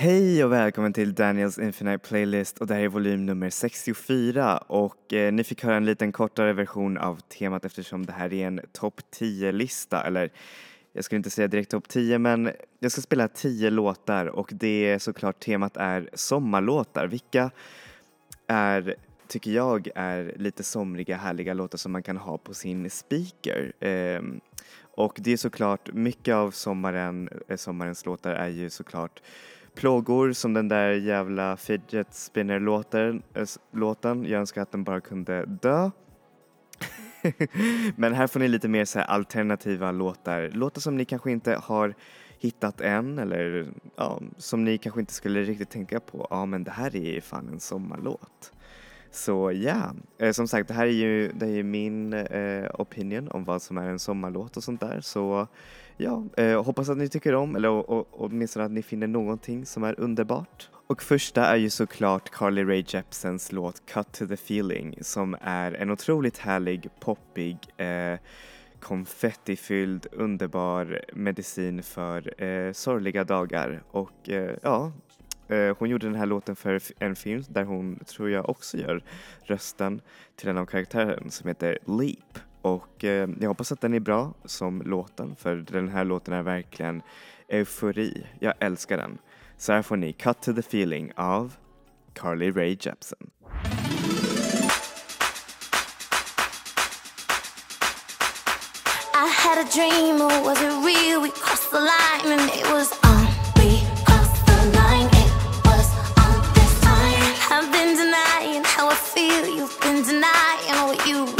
Hej och välkommen till Daniels Infinite Playlist och det här är volym nummer 64 och eh, ni fick höra en liten kortare version av temat eftersom det här är en topp 10-lista eller jag skulle inte säga direkt topp 10 men jag ska spela 10 låtar och det är såklart temat är sommarlåtar. Vilka är, tycker jag, är lite somriga härliga låtar som man kan ha på sin speaker. Eh, och det är såklart, mycket av sommaren, eh, sommarens låtar är ju såklart plågor som den där jävla fidget spinner eh, låten, äh. Jag önskar att den bara kunde dö. Men här får ni lite mer så alternativa låtar, låtar som ni kanske inte har hittat än eller ja, som ni kanske inte skulle riktigt tänka på. Ja, men det här är ju fan en sommarlåt. Så ja, eh, som sagt det här är ju, det är min eh, opinion om vad som är en sommarlåt och sånt där. Så ja, eh, hoppas att ni tycker om eller och, och, åtminstone att ni finner någonting som är underbart. Och första är ju såklart Carly Rae Jepsens låt Cut to the feeling som är en otroligt härlig, poppig eh, konfettifylld, underbar medicin för eh, sorgliga dagar. Och eh, ja, Eh, hon gjorde den här låten för en film där hon, tror jag, också gör rösten till en av karaktärerna som heter Leap. Och eh, jag hoppas att den är bra som låten för den här låten är verkligen eufori. Jag älskar den. Så här får ni Cut to the feeling av Carly Rae Jepsen. I had a dream, it wasn't real, we crossed the line and it was on. We crossed the line, it was on this time. I've been denying how I feel, you've been denying what you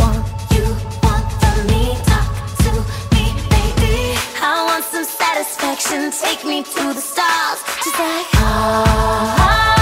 take me to the stars, just like ah.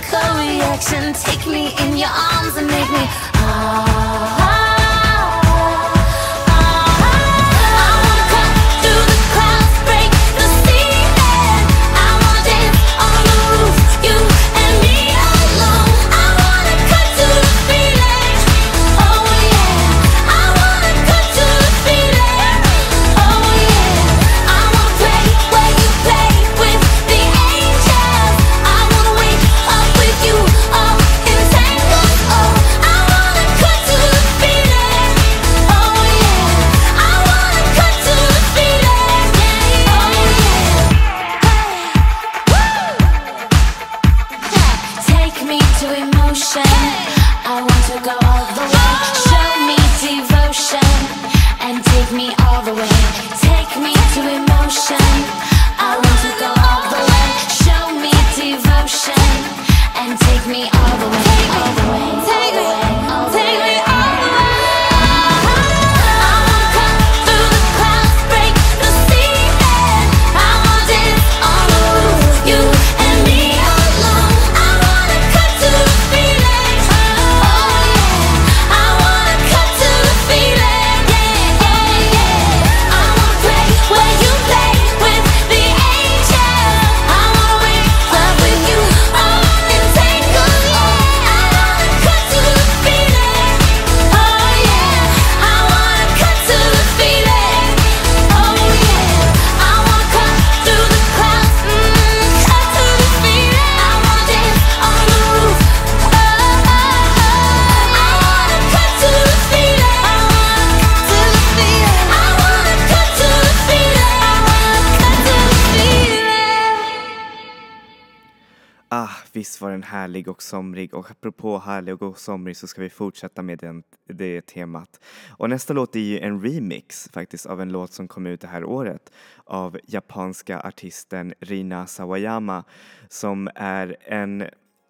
chemical reaction. Take me in your arms and make me ah. En härlig och somrig och apropå härlig och somrig så ska vi fortsätta med den, det temat. Och nästa låt är ju en remix faktiskt av en låt som kom ut det här året av japanska artisten Rina Sawayama som är en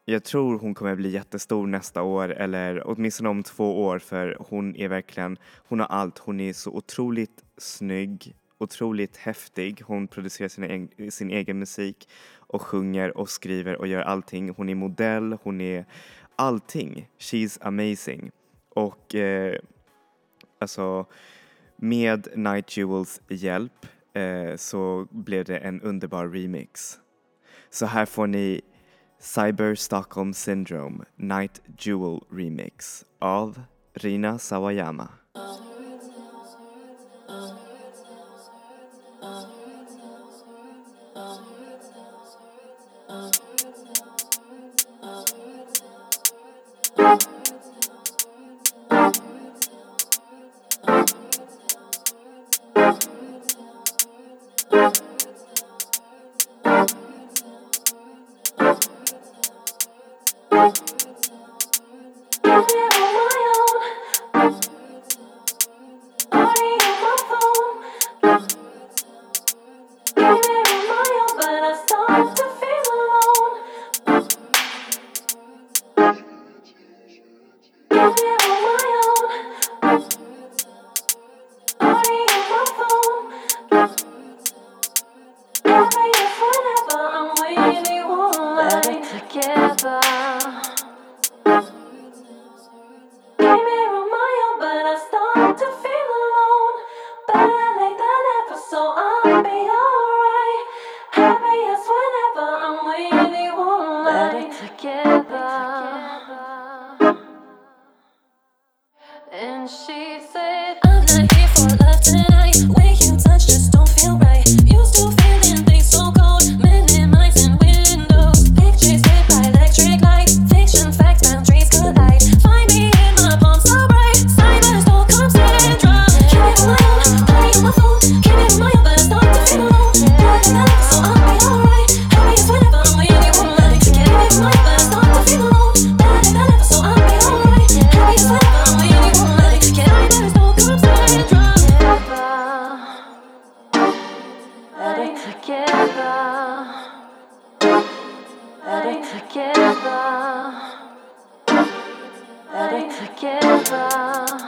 jag tror hon kommer bli jättestor nästa år eller åtminstone om två år för hon är verkligen, hon har allt. Hon är så otroligt snygg, otroligt häftig. Hon producerar sina, sin egen musik och sjunger och skriver och gör allting. Hon är modell, hon är allting. She's amazing. Och eh, alltså med Night Jewels hjälp eh, så blev det en underbar remix. Så här får ni Cyber Stockholm Syndrome Night Jewel Remix av Rina Sawayama. Uh, uh, uh. together. At it together. At it together.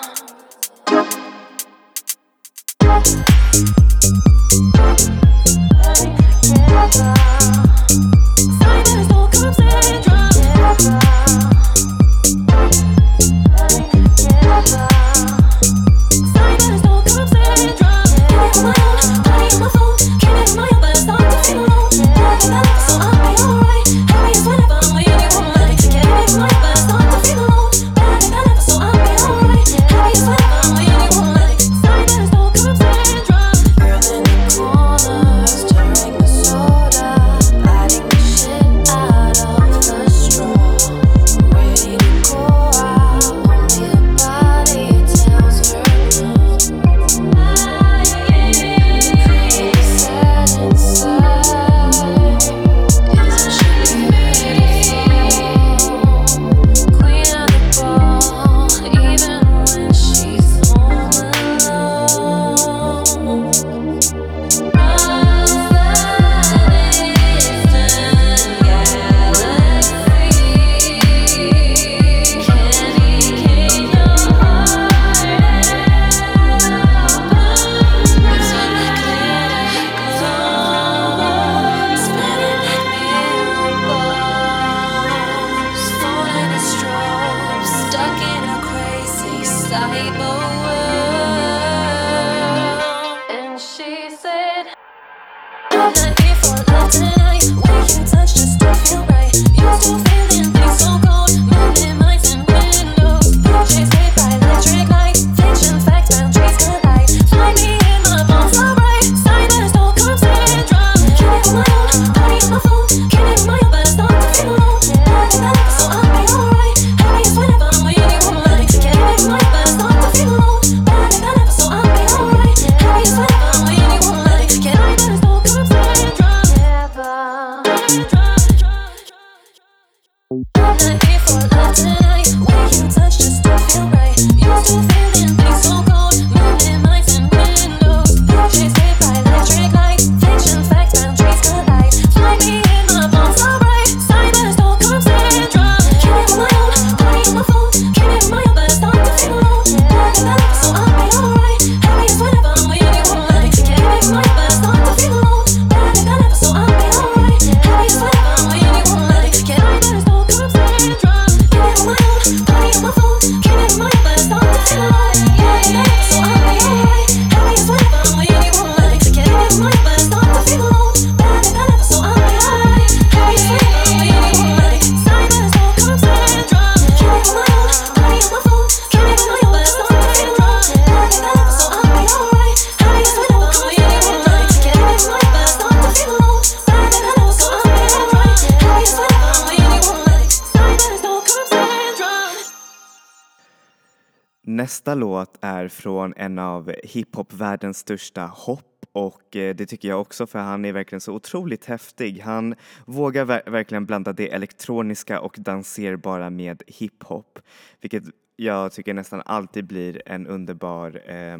Nästa låt är från en av hiphop-världens största hopp och eh, det tycker jag också för han är verkligen så otroligt häftig. Han vågar ver verkligen blanda det elektroniska och danserbara med hiphop, vilket jag tycker nästan alltid blir en underbar eh,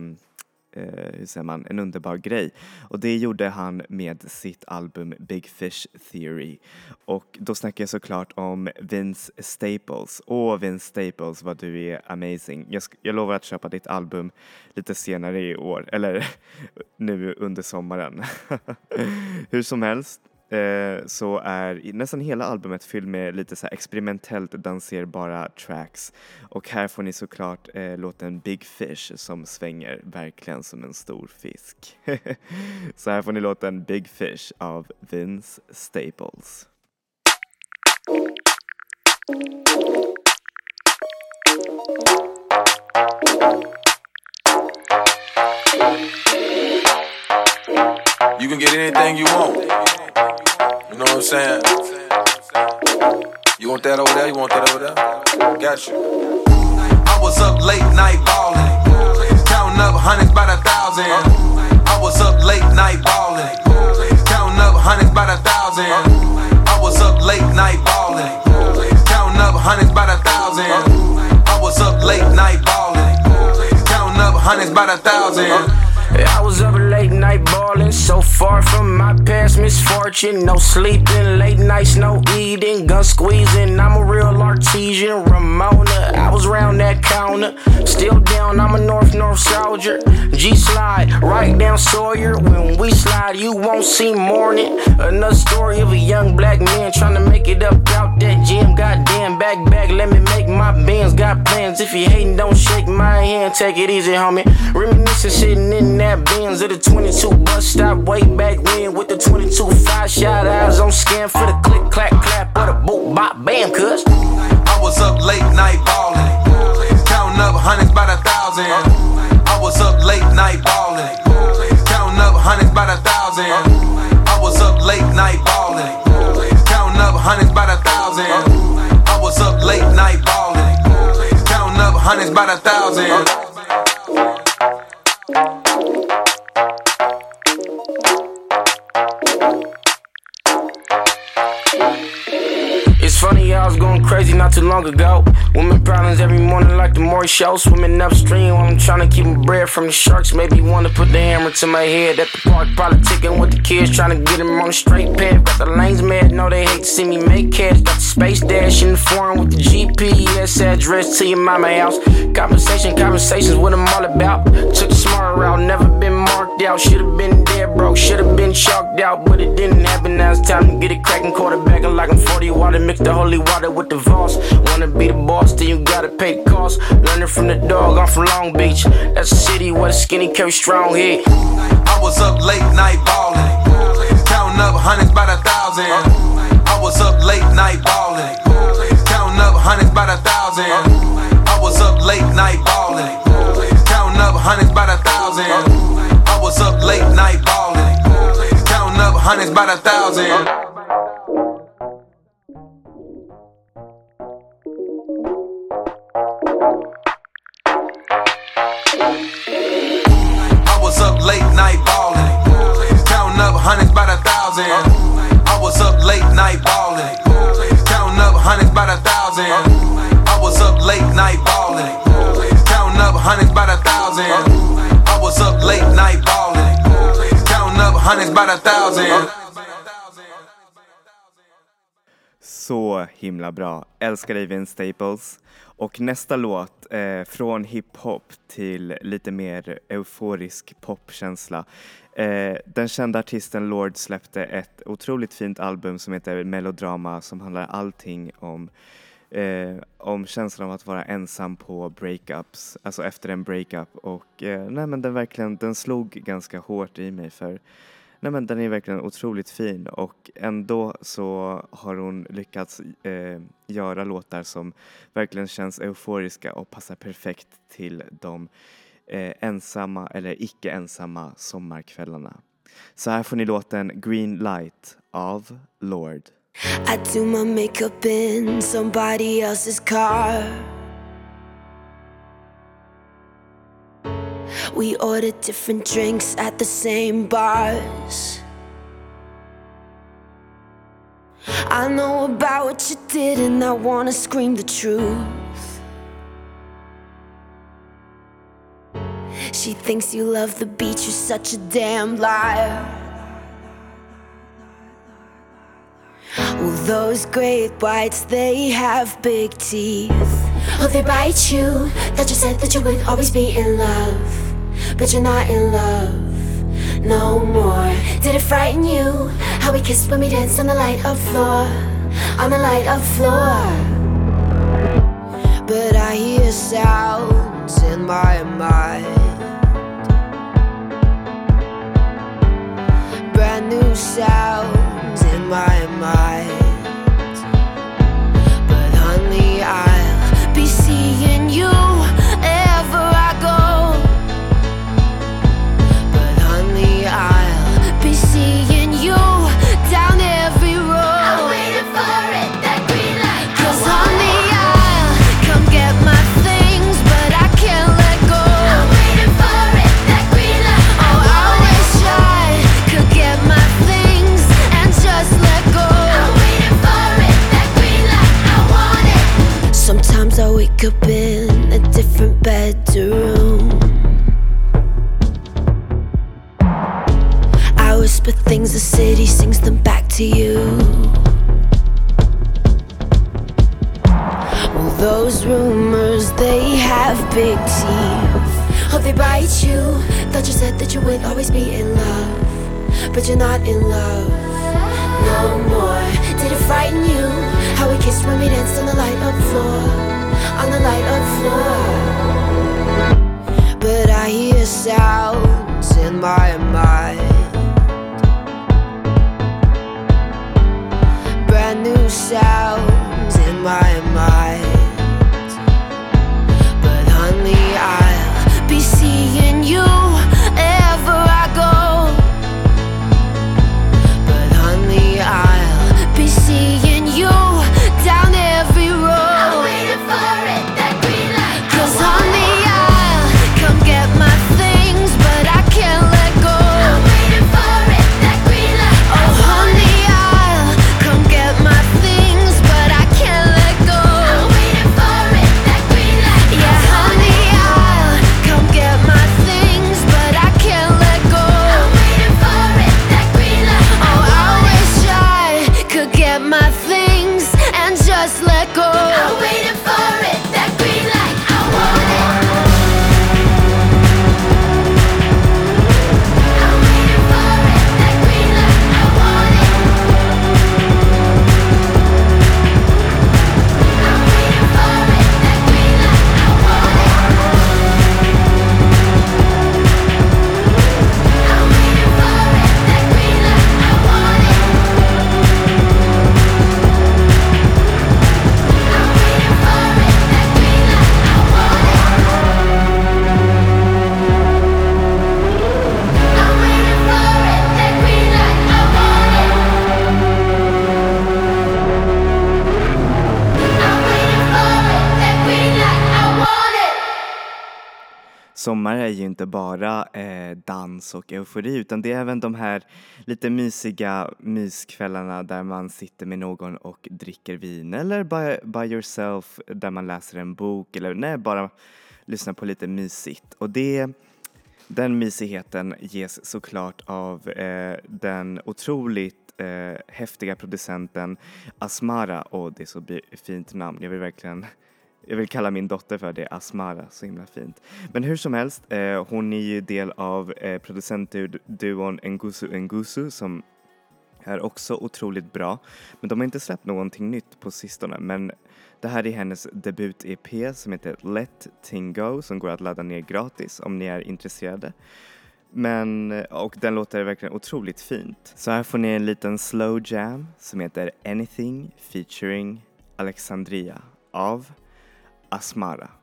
Eh, hur säger man, en underbar grej. Och det gjorde han med sitt album Big Fish Theory. Och då snackar jag såklart om Vince Staples. Åh Vince Staples vad du är amazing. Jag, jag lovar att köpa ditt album lite senare i år, eller nu under sommaren. Hur som helst, Eh, så är nästan hela albumet fyllt med lite så experimentellt danserbara tracks. Och här får ni såklart eh, låten Big Fish som svänger verkligen som en stor fisk. så här får ni låten Big Fish av Vince Staples. You can get anything you want. Know what I'm saying? You want that over there? You want that over there? Got you. I was up late night balling, counting up hundreds by the thousand. I was up late night balling, counting up hundreds by the thousand. I was up late night balling, counting up hundreds by the thousand. I was up late night balling, counting up hundreds by the thousand. I was up late night balling, so far from my past misfortune. No sleeping, late nights, no eating, gun squeezing. I'm a real artesian, Ramona. I was round that counter, still down. I'm a North North soldier. G slide right down Sawyer. When we slide, you won't see morning. Another story of a young black man trying to make it up out that gym. Goddamn, back back, let me make my bands. Got plans. If you hating, don't shake my hand. Take it easy, homie. Reminiscing, sitting in that Benz at the 22 bus stop way back when with the 22 five shot eyes on scan for the click clack clap or the boot bop bam cuz I was up late night ballin', counting up hundreds by the thousand. I was up late night ballin', counting up hundreds by the thousand. I was up late night ballin', counting up hundreds by the thousand. I was up late night ballin', counting up hundreds by the thousand. Crazy not too long ago. Women problems every morning like the Maury show. Swimming upstream while I'm trying to keep my bread from the sharks. Maybe want to put the hammer to my head at the park. Probably ticking with the kids, trying to get them on the straight path. Got the lanes mad, know they hate to see me make cash. Got the space dash in the foreign with the GPS address to your mama house. Conversation, conversations, what I'm all about. Took the smart route, never been marked out. Should've been broke, should've been chalked out, but it didn't happen. Now it's time to get it cracking. Quarterbacking like I'm 40 water, mix the holy water with the Voss. Wanna be the boss, then you gotta pay costs. Learning from the dog, I'm from Long Beach. That's a city where the skinny carry strong heat. I was up late night ballin', counting up hundreds by the thousand. I was up late night ballin', counting up hundreds by the thousand. I was up late night ballin', counting up hundreds by the thousand. I was up late night ballin', hundreds by the thousand. I was up late night ballin', counting up hundreds by the thousand. I was up late night ballin', counting up hundreds by the thousand. I was up late night ballin', counting up hundreds by the thousand. Så himla bra. Älskar dig Vince Staples. Och nästa låt, eh, från hiphop till lite mer euforisk popkänsla. Eh, den kända artisten Lord släppte ett otroligt fint album som heter Melodrama som handlar allting om eh, om känslan av att vara ensam på breakups, alltså efter en breakup och eh, nej men den verkligen, den slog ganska hårt i mig för nej men den är verkligen otroligt fin och ändå så har hon lyckats eh, göra låtar som verkligen känns euforiska och passar perfekt till de eh, ensamma eller icke ensamma sommarkvällarna. Så här får ni låten Green Light av Lord. I do my makeup in somebody else's car We ordered different drinks at the same bars. I know about what you did, and I wanna scream the truth. She thinks you love the beach, you're such a damn liar. Well, those great whites, they have big teeth. Oh, they bite you. That you said that you would always be in love. But you're not in love no more. Did it frighten you? How we kissed when we danced on the light of floor. On the light of floor. But I hear sounds in my mind. Brand new sounds in my mind. Är ju inte bara eh, dans och eufori utan det är även de här lite mysiga myskvällarna där man sitter med någon och dricker vin eller by, by yourself där man läser en bok eller nej, bara lyssnar på lite mysigt. Och det, den mysigheten ges såklart av eh, den otroligt eh, häftiga producenten Asmara och det är så fint namn. Jag vill verkligen jag vill kalla min dotter för det, Asmara, så himla fint. Men hur som helst, eh, hon är ju del av eh, producentduon Ngusu Ngusu som är också otroligt bra. Men de har inte släppt någonting nytt på sistone. Men det här är hennes debut-EP som heter Let Tingo Go som går att ladda ner gratis om ni är intresserade. Men, eh, och den låter verkligen otroligt fint. Så här får ni en liten slow jam som heter Anything featuring Alexandria av Asmara.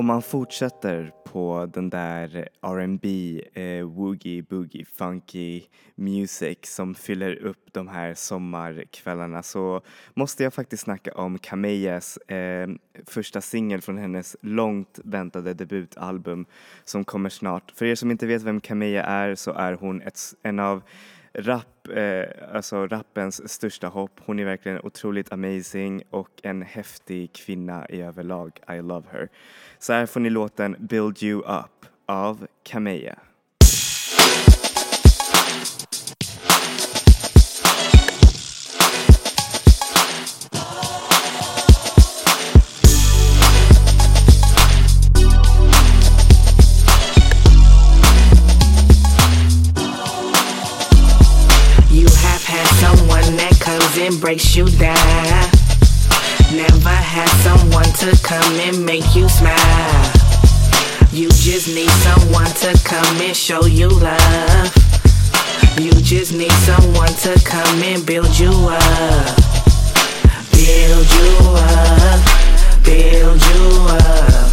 Om man fortsätter på den där R&B, eh, woogie boogie, funky music som fyller upp de här sommarkvällarna så måste jag faktiskt snacka om Kameyas eh, första singel från hennes långt väntade debutalbum som kommer snart. För er som inte vet vem Kameya är så är hon ett, en av rap, eh, alltså rappens största hopp. Hon är verkligen otroligt amazing och en häftig kvinna i överlag. I love her. Så här får ni låten Build You Up av Kameya. breaks you down. Never had someone to come and make you smile. You just need someone to come and show you love. You just need someone to come and build you up. Build you up. Build you up.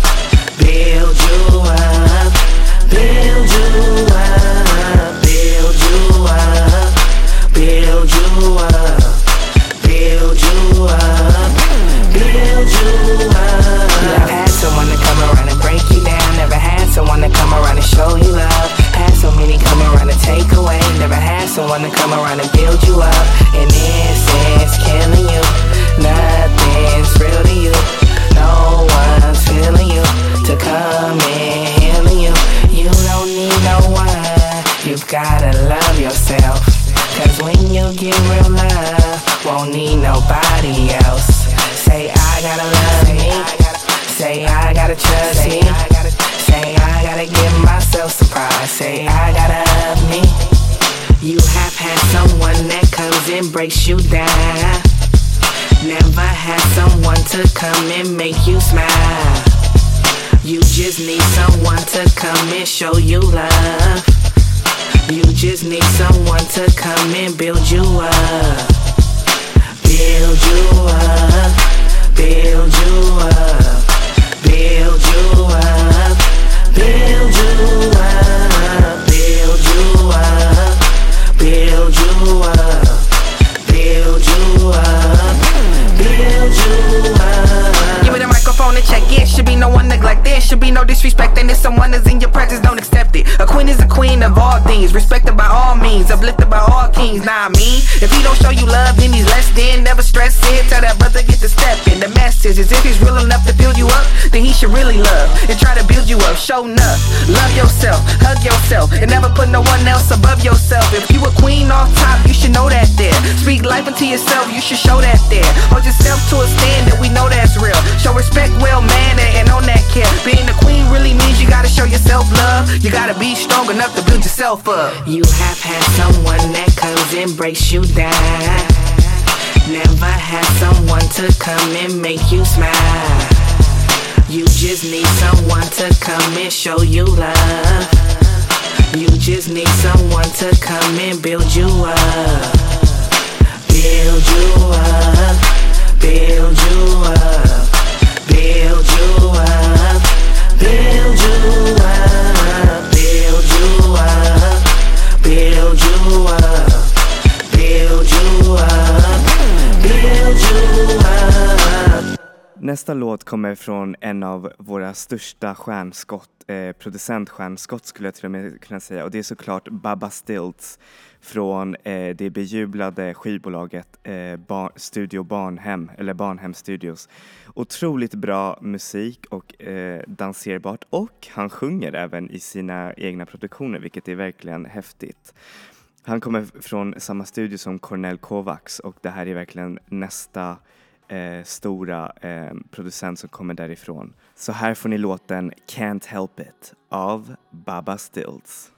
Build you up. Build you up. Means. Uplifted by all kings. Nah, I mean, if he don't show you love, then he's less than. Never stress it. Tell that brother get the step in. The message is if he's real enough to build you up, then he should really love and try to build you up. Show enough. Love yourself. Hug yourself. And never put no one else above yourself. If you a queen off top, you should know that there. Speak life into yourself. You should show that there. Hold yourself to a standard. We know that's real. Show respect, well manner, and on that care. Being a queen really means you gotta show yourself love. You gotta be strong enough to build yourself up. You have had someone that comes and breaks you down. Never had someone to come and make you smile. You just need someone to come and show you love. You just need someone to come and build you up. Build you up. Build you up. Build you up. Build you up. Build you up. Build you up. Build you up. Build you up. Nästa låt kommer från en av våra största stjärnskott, eh, producentstjärnskott skulle jag till och med kunna säga och det är såklart Baba Stilts från eh, det bejublade skivbolaget eh, Bar- Studio Barnhem, eller Barnhem Studios. Otroligt bra musik och eh, danserbart och han sjunger även i sina egna produktioner vilket är verkligen häftigt. Han kommer från samma studio som Cornel Kovacs och det här är verkligen nästa eh, stora eh, producent som kommer därifrån. Så här får ni låten Can't Help It av Baba Stills.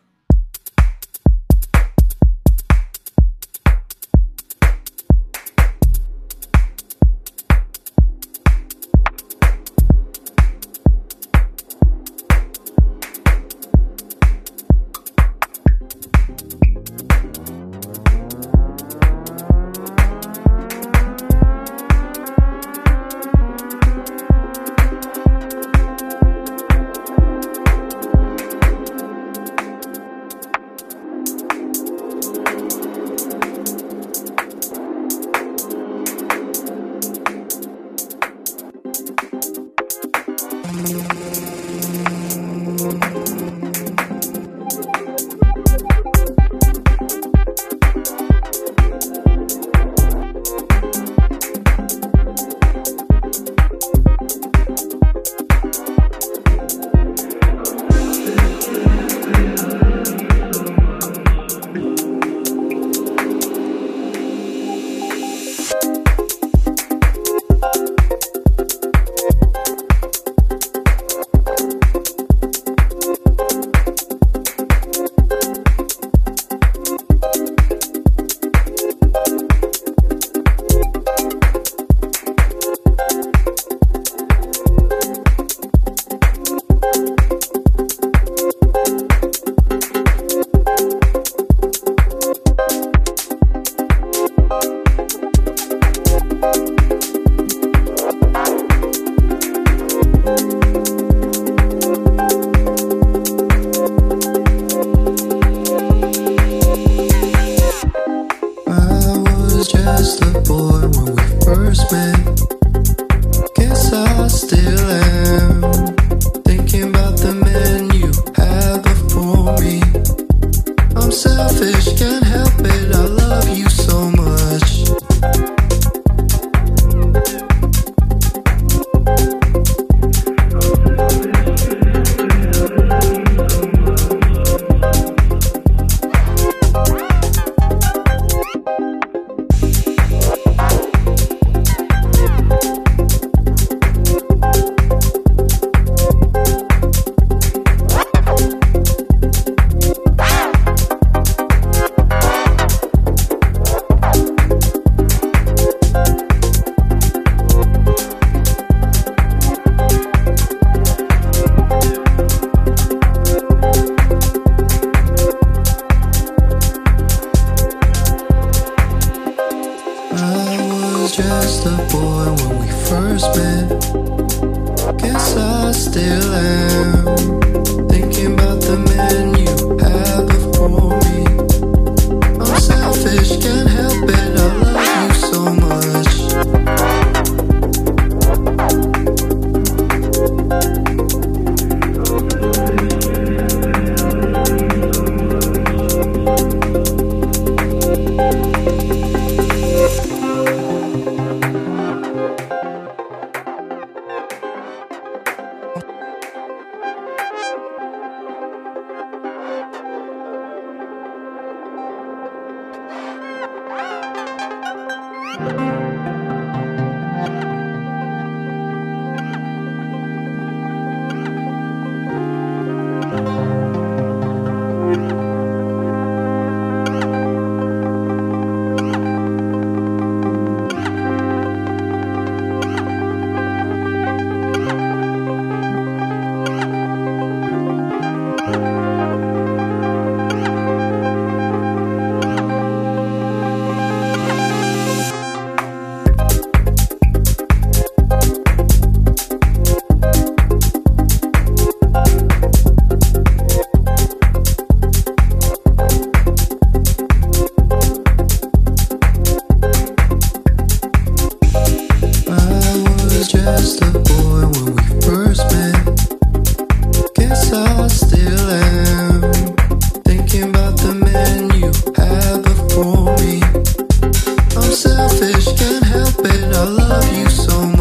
selfish, can't help it. I love you so much.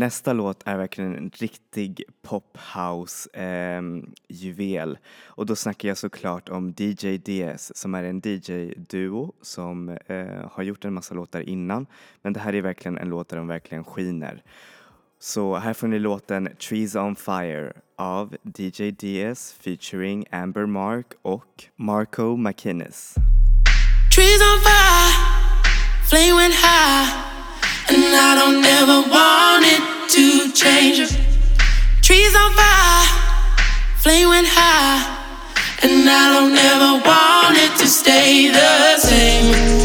Nästa låt är verkligen en riktig pophouse-juvel. Ehm, och då snackar jag såklart om DJ DS som är en DJ-duo som eh, har gjort en massa låtar innan. Men det här är verkligen en låt där de verkligen skiner. Så här får ni låten Trees on Fire av DJ DS featuring Amber Mark och Marco McInnes. Trees on fire, Flaming high. And I don't ever want it to change. Trees on fire, flame went high. And I don't ever want it to stay the same.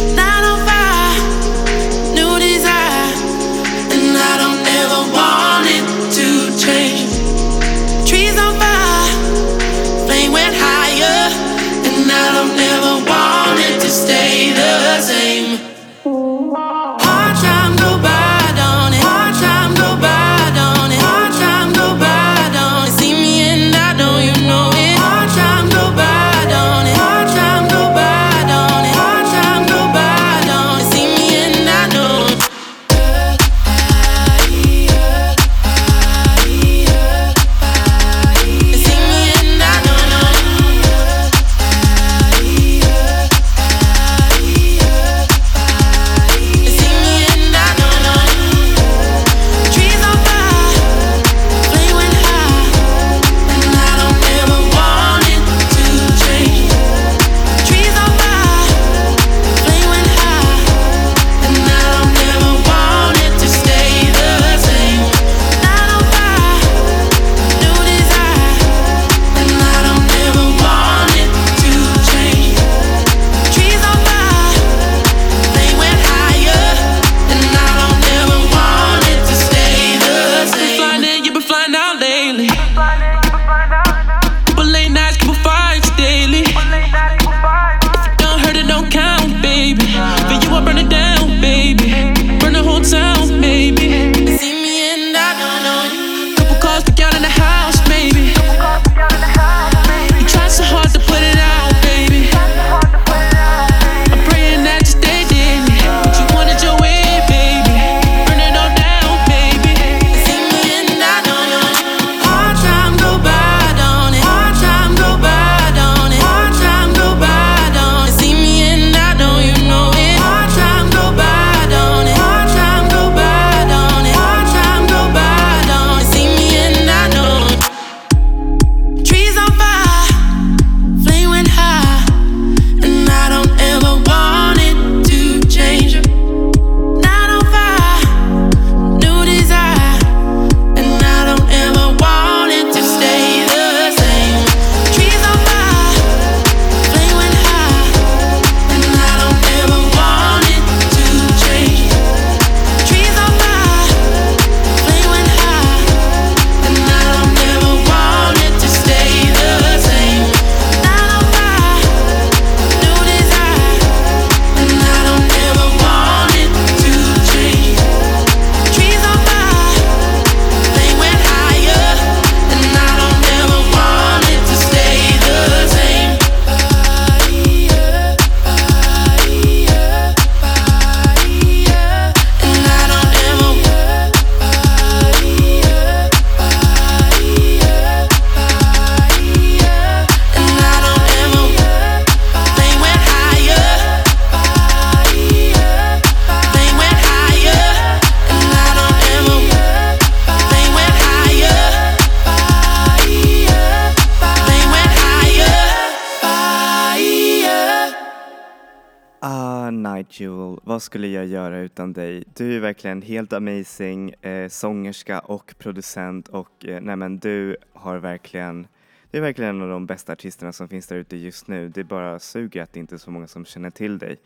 Vad skulle jag göra utan dig? Du är verkligen helt amazing, eh, sångerska och producent och eh, nej men du har verkligen du är verkligen en av de bästa artisterna som finns där ute just nu. Det bara suger att det inte är så många som känner till dig.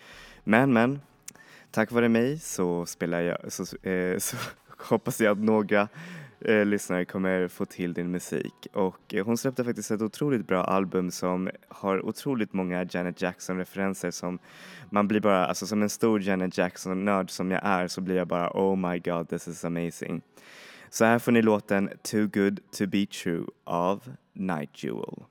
Men men, tack vare mig så spelar jag, så, eh, så hoppas jag att några eh, lyssnare kommer få till din musik. Och eh, hon släppte faktiskt ett otroligt bra album som har otroligt många Janet Jackson-referenser som man blir bara, alltså som en stor Janet Jackson-nörd som jag är så blir jag bara oh my god this is amazing. Så här får ni låten Too good to be true av Night Jewel.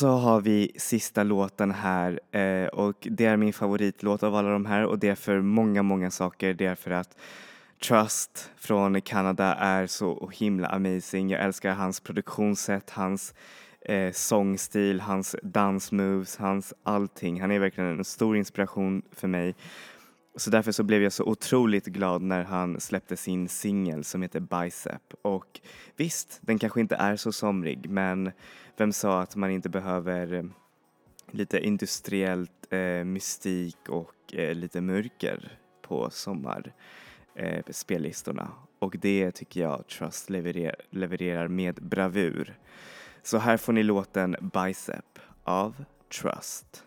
Så har vi sista låten här eh, och det är min favoritlåt av alla de här och det är för många, många saker. Det är för att Trust från Kanada är så himla amazing. Jag älskar hans produktionssätt, hans eh, sångstil, hans dansmoves, hans allting. Han är verkligen en stor inspiration för mig. Så därför så blev jag så otroligt glad när han släppte sin singel som heter Bicep. Och visst, den kanske inte är så somrig men vem sa att man inte behöver eh, lite industriellt eh, mystik och eh, lite mörker på sommarspellistorna. eh, och det tycker jag Trust leverer levererar med bravur. Så här får ni låten Bicep av Trust.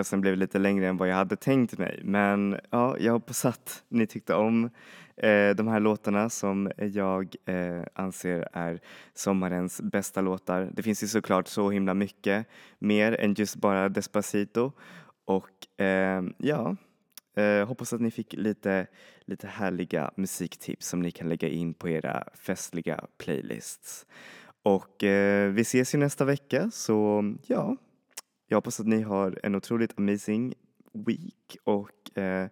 Podcasten blev lite längre än vad jag hade tänkt mig men ja, jag hoppas att ni tyckte om eh, de här låtarna som jag eh, anser är sommarens bästa låtar. Det finns ju såklart så himla mycket mer än just bara Despacito och eh, ja, eh, hoppas att ni fick lite, lite härliga musiktips som ni kan lägga in på era festliga playlists. Och eh, vi ses ju nästa vecka så ja, jag hoppas att ni har en otroligt amazing week och eh,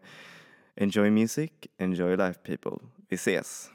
enjoy music, enjoy life people. Vi ses!